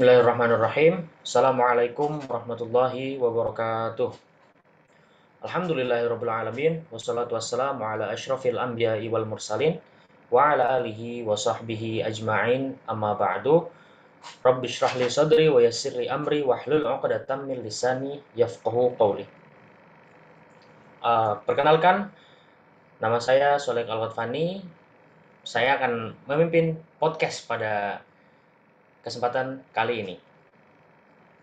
Bismillahirrahmanirrahim. Assalamualaikum warahmatullahi wabarakatuh. Alhamdulillahirrabbilalamin. Wassalatu wassalamu ala ashrafil anbiya'i wal mursalin. Wa ala alihi wa sahbihi ajma'in amma ba'du. Rabbi li sadri wa yassir li amri wa hlul min lisani yafqahu qawli. Uh, perkenalkan, nama saya Solek Alwatfani. Saya akan memimpin podcast pada kesempatan kali ini.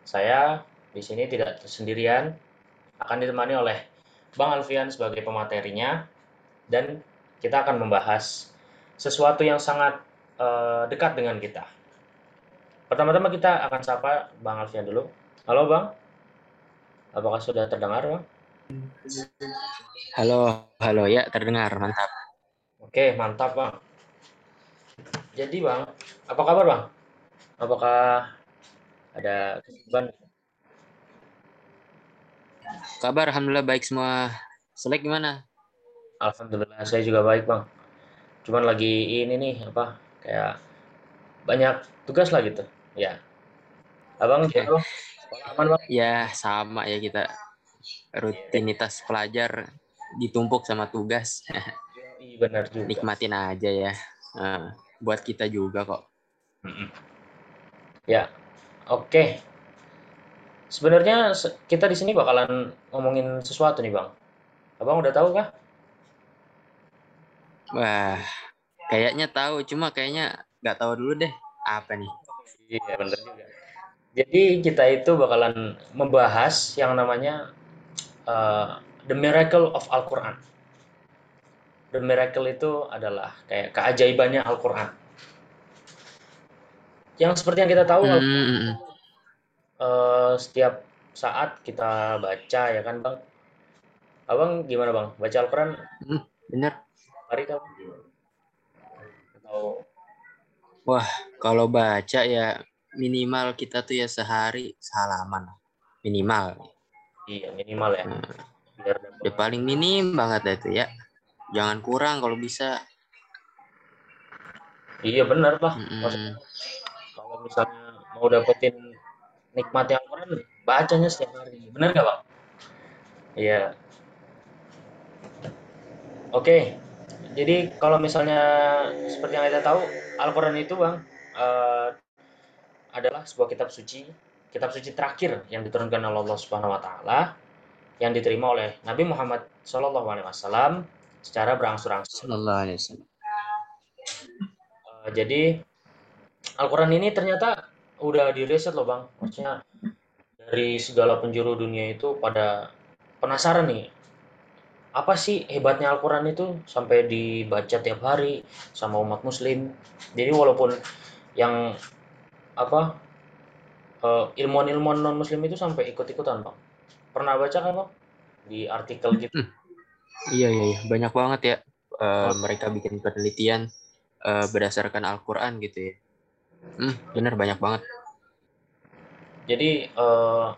Saya di sini tidak sendirian, akan ditemani oleh Bang Alfian sebagai pematerinya, dan kita akan membahas sesuatu yang sangat uh, dekat dengan kita. Pertama-tama kita akan sapa Bang Alfian dulu. Halo Bang, apakah sudah terdengar Bang? Halo, halo ya terdengar, mantap. Oke, mantap Bang. Jadi Bang, apa kabar Bang? Apakah ada kesibukan? Kabar alhamdulillah baik semua. Selek gimana? Alhamdulillah saya juga baik, Bang. Cuman lagi ini nih apa kayak banyak tugas lah gitu. Ya. Abang gitu. aman, Bang? Ya, sama ya kita. Rutinitas pelajar ditumpuk sama tugas. Iya, benar juga. Nikmatin aja ya. Nah, buat kita juga kok. Ya, oke. Sebenarnya kita di sini bakalan ngomongin sesuatu nih, Bang. Abang udah tahu kah? Wah, kayaknya tahu, cuma kayaknya nggak tahu dulu deh apa nih. Iya, bener juga. Jadi kita itu bakalan membahas yang namanya uh, The Miracle of Al-Quran. The Miracle itu adalah kayak keajaibannya Al-Quran yang seperti yang kita tahu hmm. uh, setiap saat kita baca ya kan bang? Abang gimana bang? Baca Al-Quran? Hmm, bener hari kamu atau wah kalau baca ya minimal kita tuh ya sehari salaman. Minimal. Iya minimal ya. Hmm. biar ya paling minim banget itu ya. Jangan kurang kalau bisa. Iya benar lah hmm kalau misalnya mau dapetin nikmat yang Quran bacanya setiap hari. Benar nggak bang? Iya. Oke. Jadi kalau misalnya seperti yang kita tahu Al-Quran itu bang uh, adalah sebuah kitab suci kitab suci terakhir yang diturunkan oleh Allah Subhanahu Wa Taala yang diterima oleh Nabi Muhammad Shallallahu Alaihi Wasallam secara berangsur-angsur. Uh, jadi Al-Quran ini ternyata udah direset loh bang. Maksudnya dari segala penjuru dunia itu pada penasaran nih. Apa sih hebatnya Al-Quran itu sampai dibaca tiap hari sama umat muslim. Jadi walaupun yang apa uh, ilmuwan-ilmuwan non muslim itu sampai ikut-ikutan bang. Pernah baca kan bang di artikel gitu? Hmm. Iya iya iya banyak banget ya uh, mereka bikin penelitian uh, berdasarkan Al-Quran gitu ya Hmm, bener banyak banget. Jadi uh,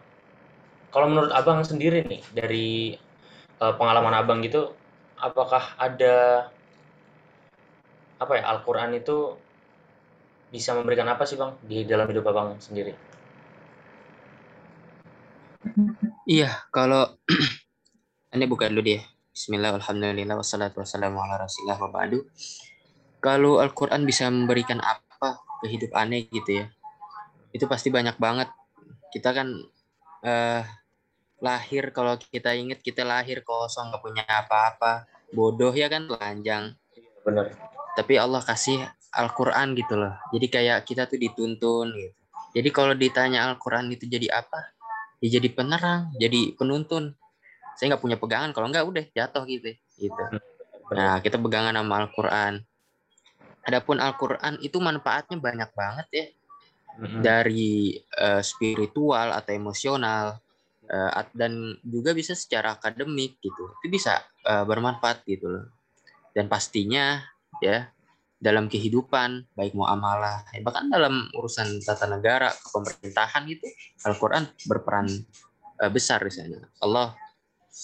kalau menurut abang sendiri nih dari uh, pengalaman abang gitu, apakah ada apa ya Al-Quran itu bisa memberikan apa sih bang di dalam hidup abang sendiri? Iya, kalau ini bukan dulu dia. Bismillah, alhamdulillah, wassalatu wassalamu ala rasulillah wa ba'du. Kalau Al-Quran bisa memberikan apa ke hidup aneh gitu ya. Itu pasti banyak banget. Kita kan uh, lahir kalau kita inget kita lahir kosong nggak punya apa-apa. Bodoh ya kan telanjang. Benar. Tapi Allah kasih Al-Quran gitu loh. Jadi kayak kita tuh dituntun gitu. Jadi kalau ditanya Al-Quran itu jadi apa? Ya jadi penerang jadi penuntun. Saya nggak punya pegangan. Kalau nggak udah jatuh gitu gitu. Nah kita pegangan sama Al-Quran Adapun Al-Qur'an itu manfaatnya banyak banget ya. Mm-hmm. Dari uh, spiritual atau emosional uh, dan juga bisa secara akademik gitu. Itu bisa uh, bermanfaat gitu loh. Dan pastinya ya dalam kehidupan baik muamalah bahkan dalam urusan tata negara pemerintahan itu Al-Qur'an berperan uh, besar di sana. Allah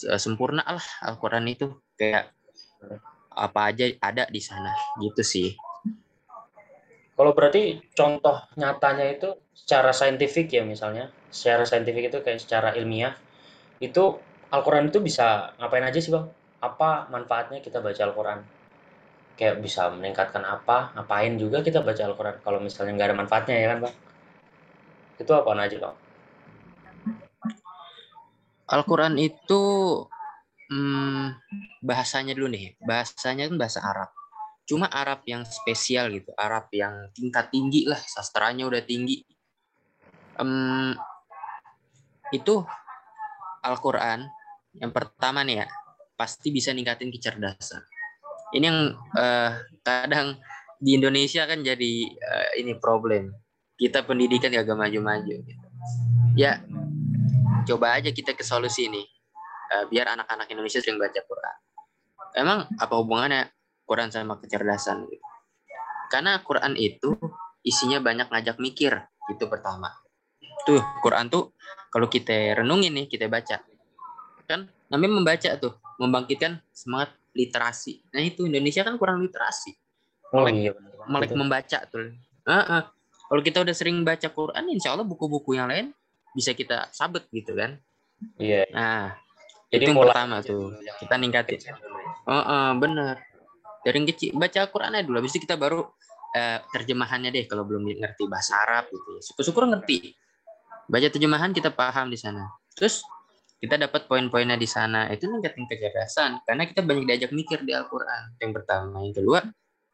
uh, sempurna lah Al-Qur'an itu kayak apa aja ada di sana gitu sih. Kalau berarti contoh nyatanya itu secara saintifik ya misalnya, secara saintifik itu kayak secara ilmiah, itu Al-Quran itu bisa ngapain aja sih bang? Apa manfaatnya kita baca Al-Quran? Kayak bisa meningkatkan apa? Ngapain juga kita baca Al-Quran? Kalau misalnya nggak ada manfaatnya ya kan bang? Itu apa aja bang? Al-Quran itu hmm, bahasanya dulu nih, bahasanya kan bahasa Arab. Cuma Arab yang spesial gitu, Arab yang tingkat tinggi lah, sastranya udah tinggi. Um, itu Al-Quran yang pertama nih ya, pasti bisa ningkatin kecerdasan. Ini yang uh, kadang di Indonesia kan jadi uh, ini problem. Kita pendidikan gak maju-maju. Gitu. Ya, coba aja kita ke solusi ini uh, biar anak-anak Indonesia sering baca Quran. Emang apa hubungannya Quran sama kecerdasan gitu? Karena Quran itu isinya banyak ngajak mikir, itu pertama. Tuh, Quran tuh kalau kita renungin nih, kita baca. Kan namanya membaca tuh, membangkitkan semangat literasi. Nah, itu Indonesia kan kurang literasi. Oh, melek, iya, melek membaca tuh. Uh -uh. Kalau kita udah sering baca Quran, insya Allah buku-buku yang lain bisa kita sabet gitu kan. Iya. Nah, jadi itu yang pertama tuh kita ningkatin oh uh, bener dari yang kecil baca Al-Quran dulu. Habis itu kita baru uh, terjemahannya deh kalau belum ngerti bahasa Arab gitu. Syukur-syukur ngerti. Baca terjemahan kita paham di sana. Terus kita dapat poin-poinnya di sana. Itu ningkatin kecerdasan. Karena kita banyak diajak mikir di Al-Quran. Yang pertama. Yang kedua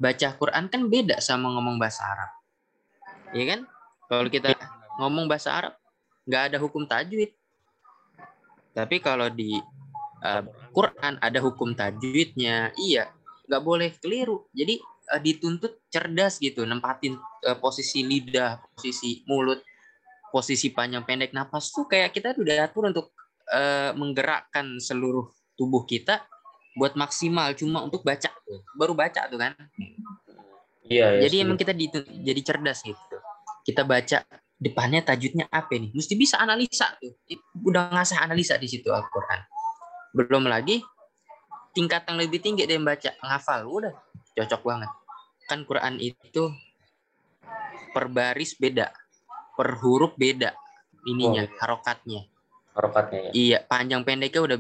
baca Quran kan beda sama ngomong bahasa Arab. Iya kan? Kalau kita ngomong bahasa Arab nggak ada hukum tajwid. Tapi kalau di uh, Quran ada hukum tajwidnya, iya, nggak boleh keliru. Jadi uh, dituntut cerdas gitu, nempatin uh, posisi lidah, posisi mulut, posisi panjang pendek nafas tuh kayak kita udah atur untuk uh, menggerakkan seluruh tubuh kita buat maksimal cuma untuk baca tuh. Baru baca tuh kan. Iya, iya. Jadi emang kita di, jadi cerdas gitu. Kita baca depannya tajudnya apa nih? Mesti bisa analisa tuh. Udah ngasah analisa di situ Al-Qur'an. Belum lagi tingkat yang lebih tinggi dia baca, ngafal, udah cocok banget. Kan Quran itu per baris beda, per huruf beda ininya, oh, harokatnya. Harokatnya ya. Iya, panjang pendeknya udah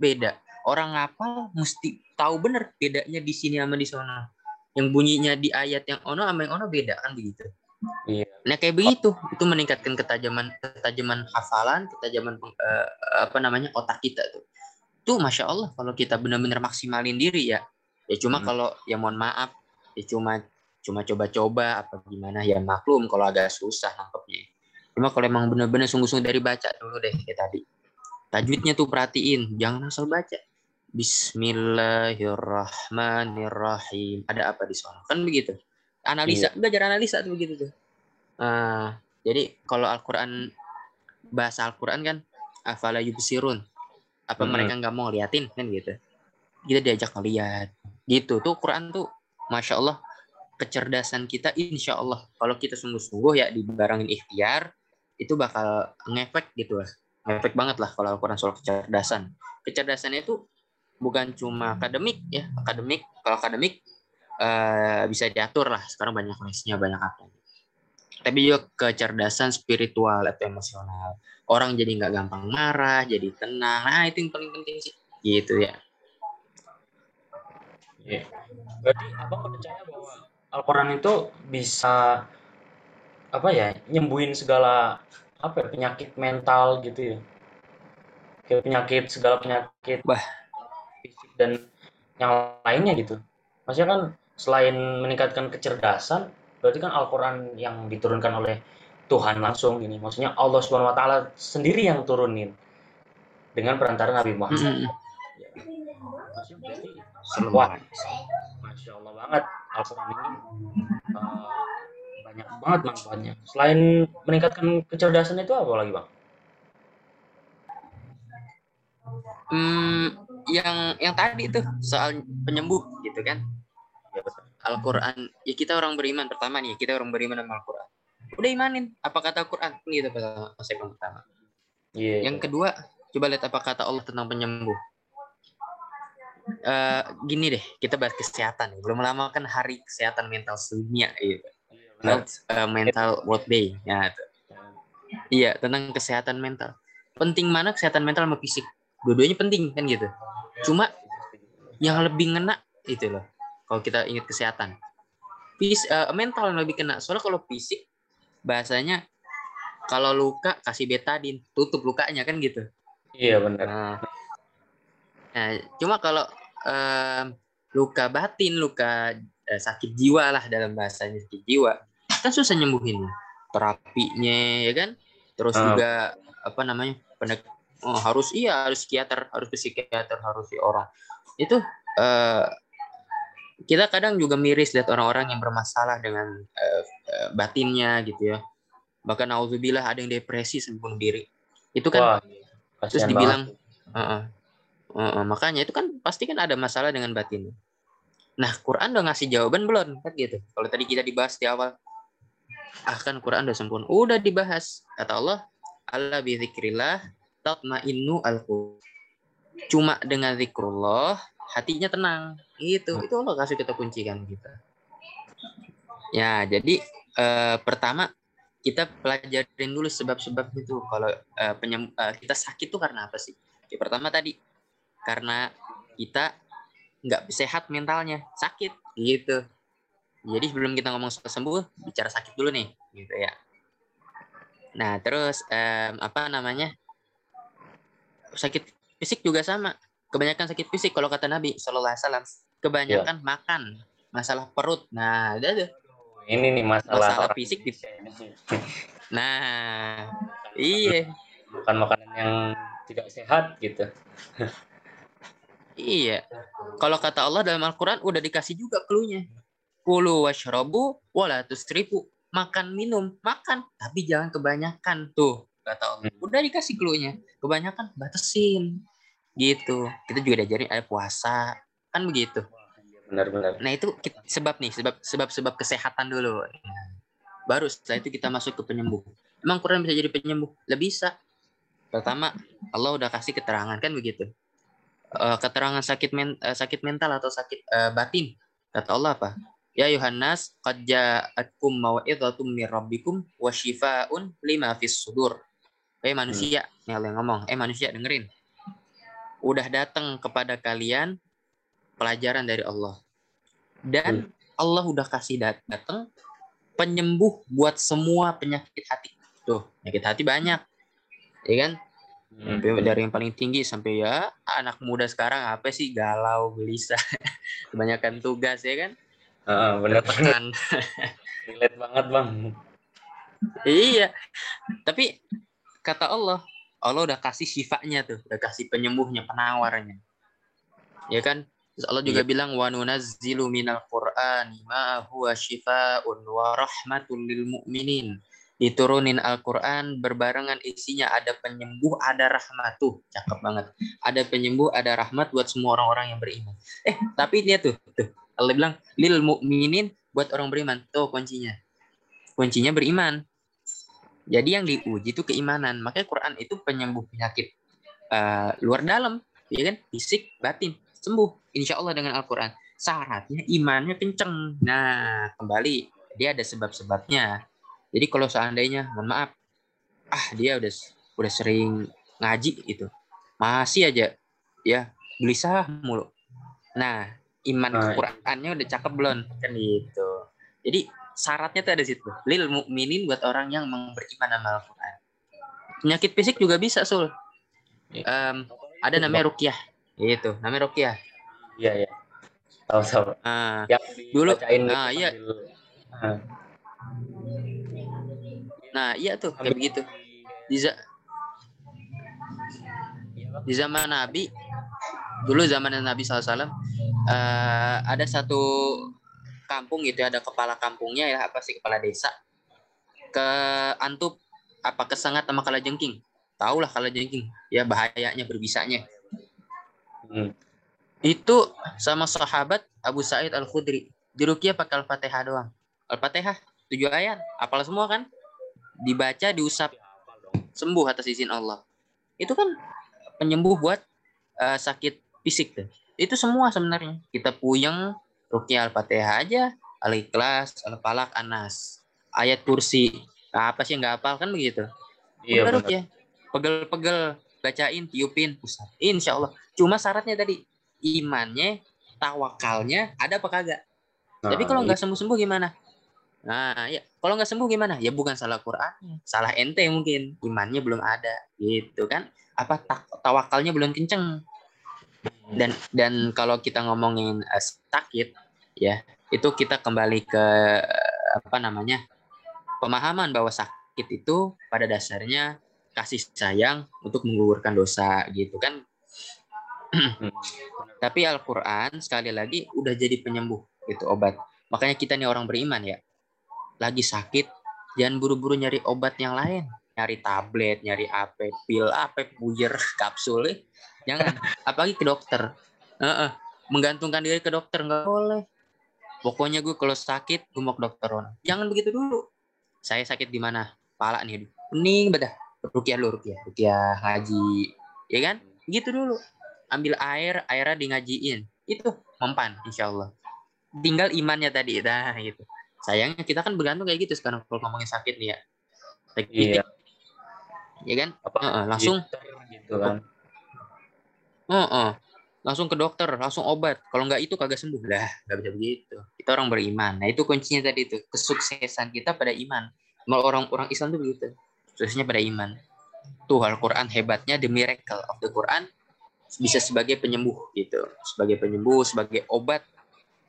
beda. Orang ngapal mesti tahu bener bedanya di sini sama di sana. Yang bunyinya di ayat yang ono sama yang ono beda kan begitu. Iya. Nah kayak begitu, itu meningkatkan ketajaman ketajaman hafalan, ketajaman uh, apa namanya otak kita tuh. Tuh masya Allah kalau kita benar-benar maksimalin diri ya. Ya cuma hmm. kalau ya mohon maaf, ya cuma cuma coba-coba apa gimana ya maklum kalau agak susah nangkepnya. Cuma kalau emang benar-benar sungguh-sungguh dari baca dulu deh kayak tadi. Tajwidnya tuh perhatiin, jangan asal baca. Bismillahirrahmanirrahim. Ada apa di sana? Kan begitu analisa iya. belajar analisa tuh begitu tuh uh, jadi kalau Al-Quran bahasa Al-Quran kan afala yubsirun apa hmm. mereka nggak mau liatin kan gitu. Kita diajak ngeliat. Gitu. Tuh Quran tuh masya Allah kecerdasan kita insya Allah. Kalau kita sungguh-sungguh ya dibarengin ikhtiar itu bakal ngefek gitu lah. Ngefek banget lah kalau Al-Quran soal kecerdasan. Kecerdasannya itu bukan cuma akademik ya. Akademik kalau akademik uh, bisa diatur lah. Sekarang banyak lesnya banyak apa tapi juga kecerdasan spiritual atau emosional. Orang jadi nggak gampang marah jadi tenang. Nah itu yang paling penting sih. Gitu ya. Yeah. berarti abang percaya bahwa Al-Quran itu bisa apa ya nyembuhin segala apa ya, penyakit mental gitu ya. Kayak penyakit segala penyakit bah. fisik dan yang lainnya gitu. Maksudnya kan selain meningkatkan kecerdasan, berarti kan Al-Quran yang diturunkan oleh Tuhan langsung ini. Maksudnya Allah Subhanahu wa taala sendiri yang turunin dengan perantara Nabi Muhammad. Mm -hmm. ya. wah, Masya Allah banget Al-Quran ini uh, banyak banget manfaatnya. Selain meningkatkan kecerdasan itu apa lagi bang? Hmm, yang yang tadi tuh soal penyembuh gitu kan Al-Quran ya kita orang beriman pertama nih kita orang beriman sama Al-Quran udah imanin apa kata Al-Quran gitu konsep yang pertama yeah. yang kedua coba lihat apa kata Allah tentang penyembuh uh, gini deh kita bahas kesehatan belum lama kan hari kesehatan mental sedunia gitu. Mental, uh, mental world day ya Iya, tentang kesehatan mental. Penting mana kesehatan mental sama fisik? Dua-duanya penting kan gitu. Cuma yang lebih ngena itu loh. Kalau kita ingat kesehatan. Fis, uh, mental yang lebih kena. Soalnya kalau fisik bahasanya kalau luka kasih betadin, tutup lukanya kan gitu. Iya benar. Nah, nah cuma kalau uh, luka batin, luka uh, sakit jiwa lah dalam bahasanya sakit jiwa, kan susah nyembuhin terapinya ya kan terus uh. juga apa namanya pendek oh, harus iya harus psikiater harus psikiater harus si orang itu uh, kita kadang juga miris lihat orang-orang yang bermasalah dengan uh, uh, batinnya gitu ya. Bahkan auzubillah ada yang depresi sampai bunuh diri. Itu kan Wah, terus dibilang uh -uh, uh -uh, makanya itu kan pasti kan ada masalah dengan batin. Nah Quran udah ngasih jawaban belum? Kan gitu. Kalau tadi kita dibahas di awal. Ah kan Quran udah sempurna. Udah dibahas. Kata Allah Allah bi tatmainnu alqulub cuma dengan zikrullah hatinya tenang. Itu itu Allah kasih kita kuncikan kita. Ya jadi eh, pertama kita pelajarin dulu sebab-sebab itu. Kalau eh, penyem, eh, kita sakit tuh karena apa sih? Ya, pertama tadi karena kita nggak sehat mentalnya. Sakit gitu. Jadi sebelum kita ngomong soal sembuh, bicara sakit dulu nih, gitu ya. Nah, terus um, apa namanya? Sakit fisik juga sama. Kebanyakan sakit fisik kalau kata Nabi Shallallahu Alaihi Wasallam, kebanyakan ya. makan, masalah perut. Nah, ada tuh. Ini nih masalah, masalah fisik. Di... Nah, iya. Bukan makanan yang tidak sehat gitu. iya. Kalau kata Allah dalam Al-Quran udah dikasih juga clue-nya Kulu washrobu wala tusrifu. Makan minum, makan, tapi jangan kebanyakan tuh kata Allah. Hmm. Udah dikasih clue-nya. Kebanyakan batasin. Gitu. Kita juga diajarin ada puasa. Kan begitu. Benar-benar. Nah, itu sebab nih, sebab sebab sebab kesehatan dulu. Baru setelah itu kita masuk ke penyembuh. Emang Quran bisa jadi penyembuh? Lebih bisa. Pertama, Allah udah kasih keterangan kan begitu. Uh, keterangan sakit men uh, sakit mental atau sakit uh, batin. Kata Allah apa? Ya Yohanes, qad ja'atkum mau'izatum mir rabbikum wa syifaa'un lima fis sudur. Eh manusia, hmm. yang ngomong. Eh manusia dengerin. Udah datang kepada kalian pelajaran dari Allah. Dan hmm. Allah udah kasih datang penyembuh buat semua penyakit hati. Tuh, penyakit hati banyak. Ya kan? Hmm. Dari yang paling tinggi sampai ya anak muda sekarang apa sih galau, gelisah, kebanyakan tugas ya kan? Uh, bener banget. Relate banget bang. iya. Tapi kata Allah, Allah udah kasih sifatnya tuh, udah kasih penyembuhnya, penawarnya. Ya kan? Terus Allah juga iya. bilang wa nunazzilu minal qur'ani ma huwa syifaa'un wa rahmatul lil mu'minin. Diturunin Al-Qur'an berbarengan isinya ada penyembuh, ada rahmat tuh. Cakep banget. Ada penyembuh, ada rahmat buat semua orang-orang yang beriman. Eh, tapi dia tuh, tuh Allah bilang lil mukminin buat orang beriman. Tuh kuncinya. Kuncinya beriman. Jadi yang diuji itu keimanan. Makanya Quran itu penyembuh penyakit uh, luar dalam, ya kan? Fisik, batin, sembuh. Insya Allah dengan Al-Quran. Syaratnya imannya kenceng. Nah, kembali dia ada sebab-sebabnya. Jadi kalau seandainya, mohon maaf, ah dia udah udah sering ngaji itu, masih aja ya gelisah mulu. Nah, iman nah, Qurannya udah cakep belum kan gitu jadi syaratnya tuh ada situ. Lil mukminin buat orang yang beriman sama Al-Quran. Penyakit fisik juga bisa sul. Um, ada namanya rukyah itu namanya rukyah iya iya. Tahu tahu. Ah, dulu ah iya. ah. nah iya tuh kayak begitu. Di, di zaman Nabi dulu zaman Nabi SAW uh, ada satu kampung gitu ya, ada kepala kampungnya ya apa sih kepala desa. Ke antup apa kesangat sama kala jengking tahulah kala jengking ya bahayanya berbisanya. Hmm. itu sama sahabat Abu Sa'id Al Khudri di Rukia pakai Al-Fatihah doang. Al-Fatihah tujuh ayat. Apal semua kan? Dibaca diusap sembuh atas izin Allah. Itu kan penyembuh buat uh, sakit fisik tuh. Itu semua sebenarnya. Kita puyeng, Rukyah Al-Fatihah aja, Al-Ikhlas, Al-Falak, Anas. Ayat kursi. Nah, apa sih yang nggak hafal kan begitu? Iya Udah benar. rukyah. Pegel-pegel, bacain, tiupin, pusat. Insya Allah. Cuma syaratnya tadi imannya, tawakalnya ada apa kagak? Nah, Tapi kalau nggak sembuh-sembuh gimana? Nah, ya kalau nggak sembuh gimana? Ya bukan salah Quran, salah ente mungkin imannya belum ada, gitu kan? Apa tak, tawakalnya belum kenceng? Dan dan kalau kita ngomongin eh, sakit, ya itu kita kembali ke apa namanya pemahaman bahwa sakit itu pada dasarnya kasih sayang untuk menggugurkan dosa, gitu kan? Tapi Al-Quran sekali lagi udah jadi penyembuh gitu obat. Makanya kita nih orang beriman ya, lagi sakit jangan buru-buru nyari obat yang lain, nyari tablet, nyari apa, pil apa, puyer, kapsul, eh. jangan. Apalagi ke dokter. Heeh. Menggantungkan diri ke dokter nggak boleh. Pokoknya gue kalau sakit gue mau ke dokter Ron. Jangan begitu dulu. Saya sakit di mana? Pala nih, pening bedah. Rukiah lu, rukiah, rukiah ngaji, ya kan? Gitu dulu. Ambil air, airnya di ngajiin. Itu mempan, insya Allah. Tinggal imannya tadi, nah gitu. Sayangnya kita kan bergantung kayak gitu sekarang kalau ngomongin sakit nih ya. Sakit Iya. ya kan? Apa? Heeh, langsung, gitu kan. heeh, langsung ke dokter, langsung obat. Kalau nggak itu kagak sembuh lah, nggak bisa begitu. Kita orang beriman. Nah itu kuncinya tadi itu kesuksesan kita pada iman. Mau orang-orang Islam tuh begitu, suksesnya pada iman. Tuh Al-Quran hebatnya the miracle of the Quran bisa sebagai penyembuh gitu, sebagai penyembuh, sebagai obat,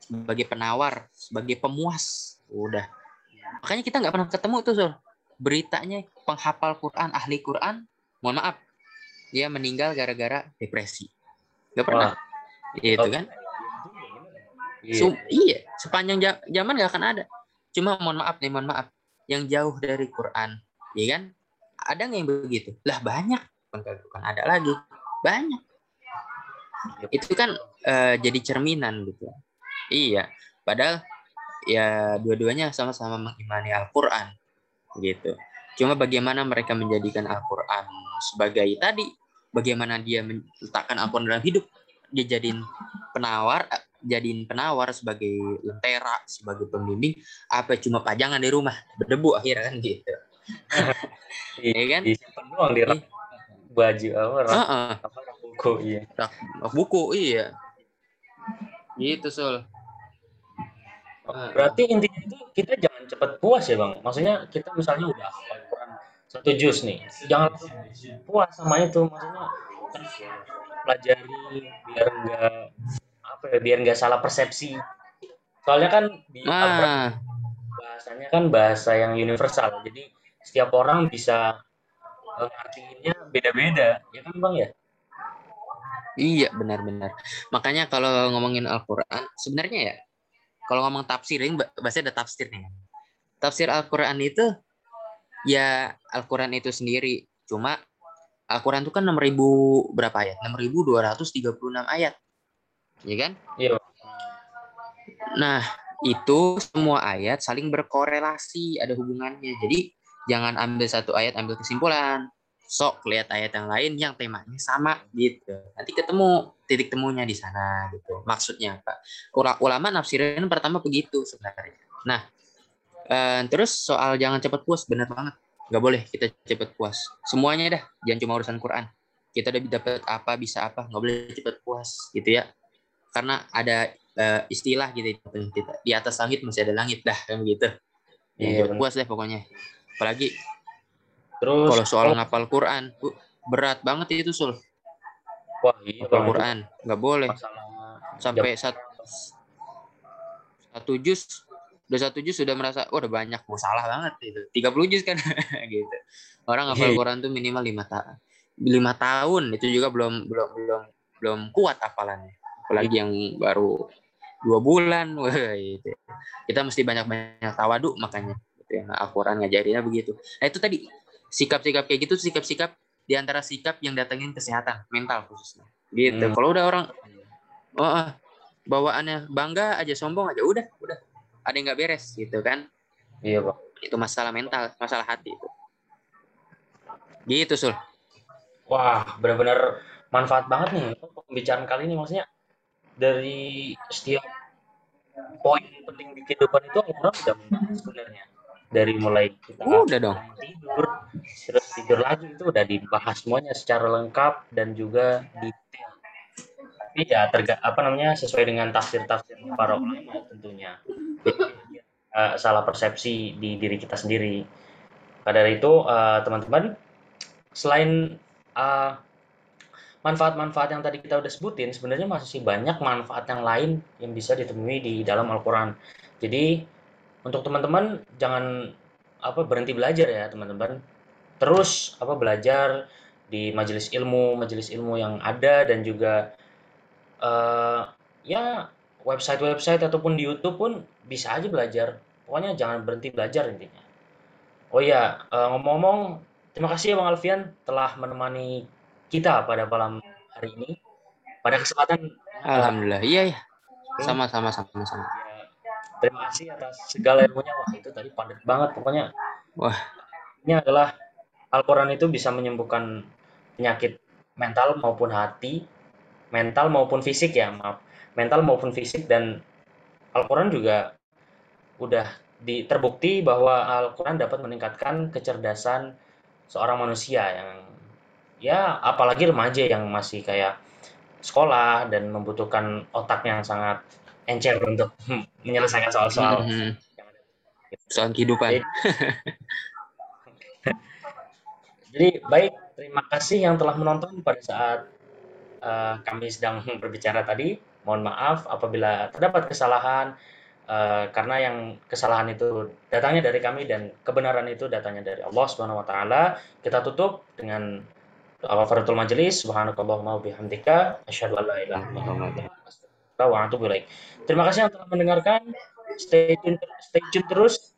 sebagai penawar, sebagai pemuas. Udah. Makanya kita nggak pernah ketemu tuh Sul. Beritanya penghafal Quran, ahli Quran, mohon maaf, dia meninggal gara-gara depresi. Gak pernah. Gitu kan? Iya. Sum- iya, sepanjang ja- zaman nggak akan ada. Cuma mohon maaf nih, mohon maaf. Yang jauh dari Quran, ya kan? Ada nggak yang begitu? Lah banyak. Bukan, ada lagi. Banyak. Itu kan eh, jadi cerminan gitu. Iya. Padahal ya dua-duanya sama-sama mengimani Al-Quran gitu. Cuma bagaimana mereka menjadikan Al-Quran sebagai tadi, bagaimana dia meletakkan Al-Quran dalam hidup, dia jadiin penawar, eh, jadiin penawar sebagai lentera, sebagai pembimbing, apa cuma pajangan di rumah, berdebu akhirnya kan gitu. Iya kan? Disimpan doang di rak baju apa rak, Heeh, apa rak buku iya. rak buku iya. Gitu Sul. Berarti intinya itu kita jangan cepat puas ya bang. Maksudnya kita misalnya udah satu juz nih, jangan puas sama itu. Maksudnya pelajari biar enggak apa ya, biar enggak salah persepsi. Soalnya kan di Nah, bahasanya kan bahasa yang universal. Jadi setiap orang bisa eh, ngartiinnya beda-beda, ya kan bang ya? Iya benar-benar. Makanya kalau ngomongin Al-Quran, sebenarnya ya, kalau ngomong tafsir, ini ba- bahasa ada tafsir nih. Tafsir Al-Quran itu, ya Al-Quran itu sendiri. Cuma Al-Quran itu kan 6000 berapa ayat? 6236 ayat. Ya kan? Iya. Nah, itu semua ayat saling berkorelasi, ada hubungannya. Jadi jangan ambil satu ayat ambil kesimpulan. Sok lihat ayat yang lain yang temanya sama gitu. Nanti ketemu titik temunya di sana gitu. Maksudnya apa? Ula- Ulama nafsirin pertama begitu sebenarnya. Nah, eh, terus soal jangan cepat puas benar banget. Nggak boleh kita cepat puas. Semuanya dah, jangan cuma urusan Quran. Kita udah dapat apa bisa apa, nggak boleh cepat puas gitu ya. Karena ada eh, istilah gitu kita di atas langit masih ada langit dah kan gitu. Ya, benar. puas deh pokoknya. Apalagi Terus kalau soal ngapal Quran, uh, berat banget itu sul. wah iya Ngapal Quran nggak boleh masalah sampai sat, satu juz udah satu juz sudah merasa oh, udah banyak mau salah banget itu 30 juz kan gitu. Orang ngapal Iya. Quran tuh minimal lima ta lima tahun. Itu juga belum belum belum belum kuat hafalannya. Apalagi yang baru dua bulan wah itu kita mesti banyak banyak tawadu makanya gitu ya. Al-Quran ngajarinnya begitu. Nah itu tadi sikap-sikap kayak gitu sikap-sikap di antara sikap yang datengin kesehatan mental khususnya. Gitu. Hmm. kalau udah orang oh, ah, bawaannya bangga aja sombong aja udah udah ada yang nggak beres gitu kan? Iya bang itu masalah mental masalah hati. Itu gitu sul. Wah benar-benar manfaat banget nih pembicaraan kali ini. Maksudnya dari setiap poin penting di kehidupan itu orang udah sebenarnya. Dari mulai kita Udah dong. tidur terus tidur lagi itu udah dibahas semuanya secara lengkap dan juga detail tapi ya terga apa namanya sesuai dengan tafsir-tafsir para ulama tentunya uh, salah persepsi di diri kita sendiri pada dari itu uh, teman-teman selain uh, manfaat-manfaat yang tadi kita udah sebutin sebenarnya masih banyak manfaat yang lain yang bisa ditemui di dalam Al-Qur'an. Jadi untuk teman-teman jangan apa berhenti belajar ya teman-teman. Terus apa belajar di majelis ilmu, majelis ilmu yang ada dan juga uh, ya website-website ataupun di YouTube pun bisa aja belajar. Pokoknya jangan berhenti belajar intinya. Oh iya, uh, ngomong-ngomong, terima kasih ya Bang Alfian telah menemani kita pada malam hari ini. Pada kesempatan Alhamdulillah. Iya ya. Sama-sama sama-sama. Ya, terima kasih atas segala ilmunya. Wah, itu tadi padat banget pokoknya. Wah. Ini adalah Al-Qur'an itu bisa menyembuhkan penyakit mental maupun hati, mental maupun fisik ya, maaf. Mental maupun fisik dan Al-Qur'an juga udah di, terbukti bahwa Al-Qur'an dapat meningkatkan kecerdasan seorang manusia yang ya apalagi remaja yang masih kayak sekolah dan membutuhkan otak yang sangat encer untuk menyelesaikan soal-soal Mhm. Soal kehidupan. Jadi, jadi baik, terima kasih yang telah menonton pada saat uh, kami sedang berbicara tadi. Mohon maaf apabila terdapat kesalahan uh, karena yang kesalahan itu datangnya dari kami dan kebenaran itu datangnya dari Allah Subhanahu wa taala. Kita tutup dengan Al-Faratul Majelis, subhanakallahumma bihamdika, asyhadu an la ilaha wa. Terima kasih yang telah mendengarkan. Stay tune, stay tune terus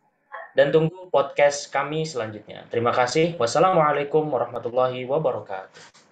dan tunggu podcast kami selanjutnya. Terima kasih. Wassalamualaikum warahmatullahi wabarakatuh.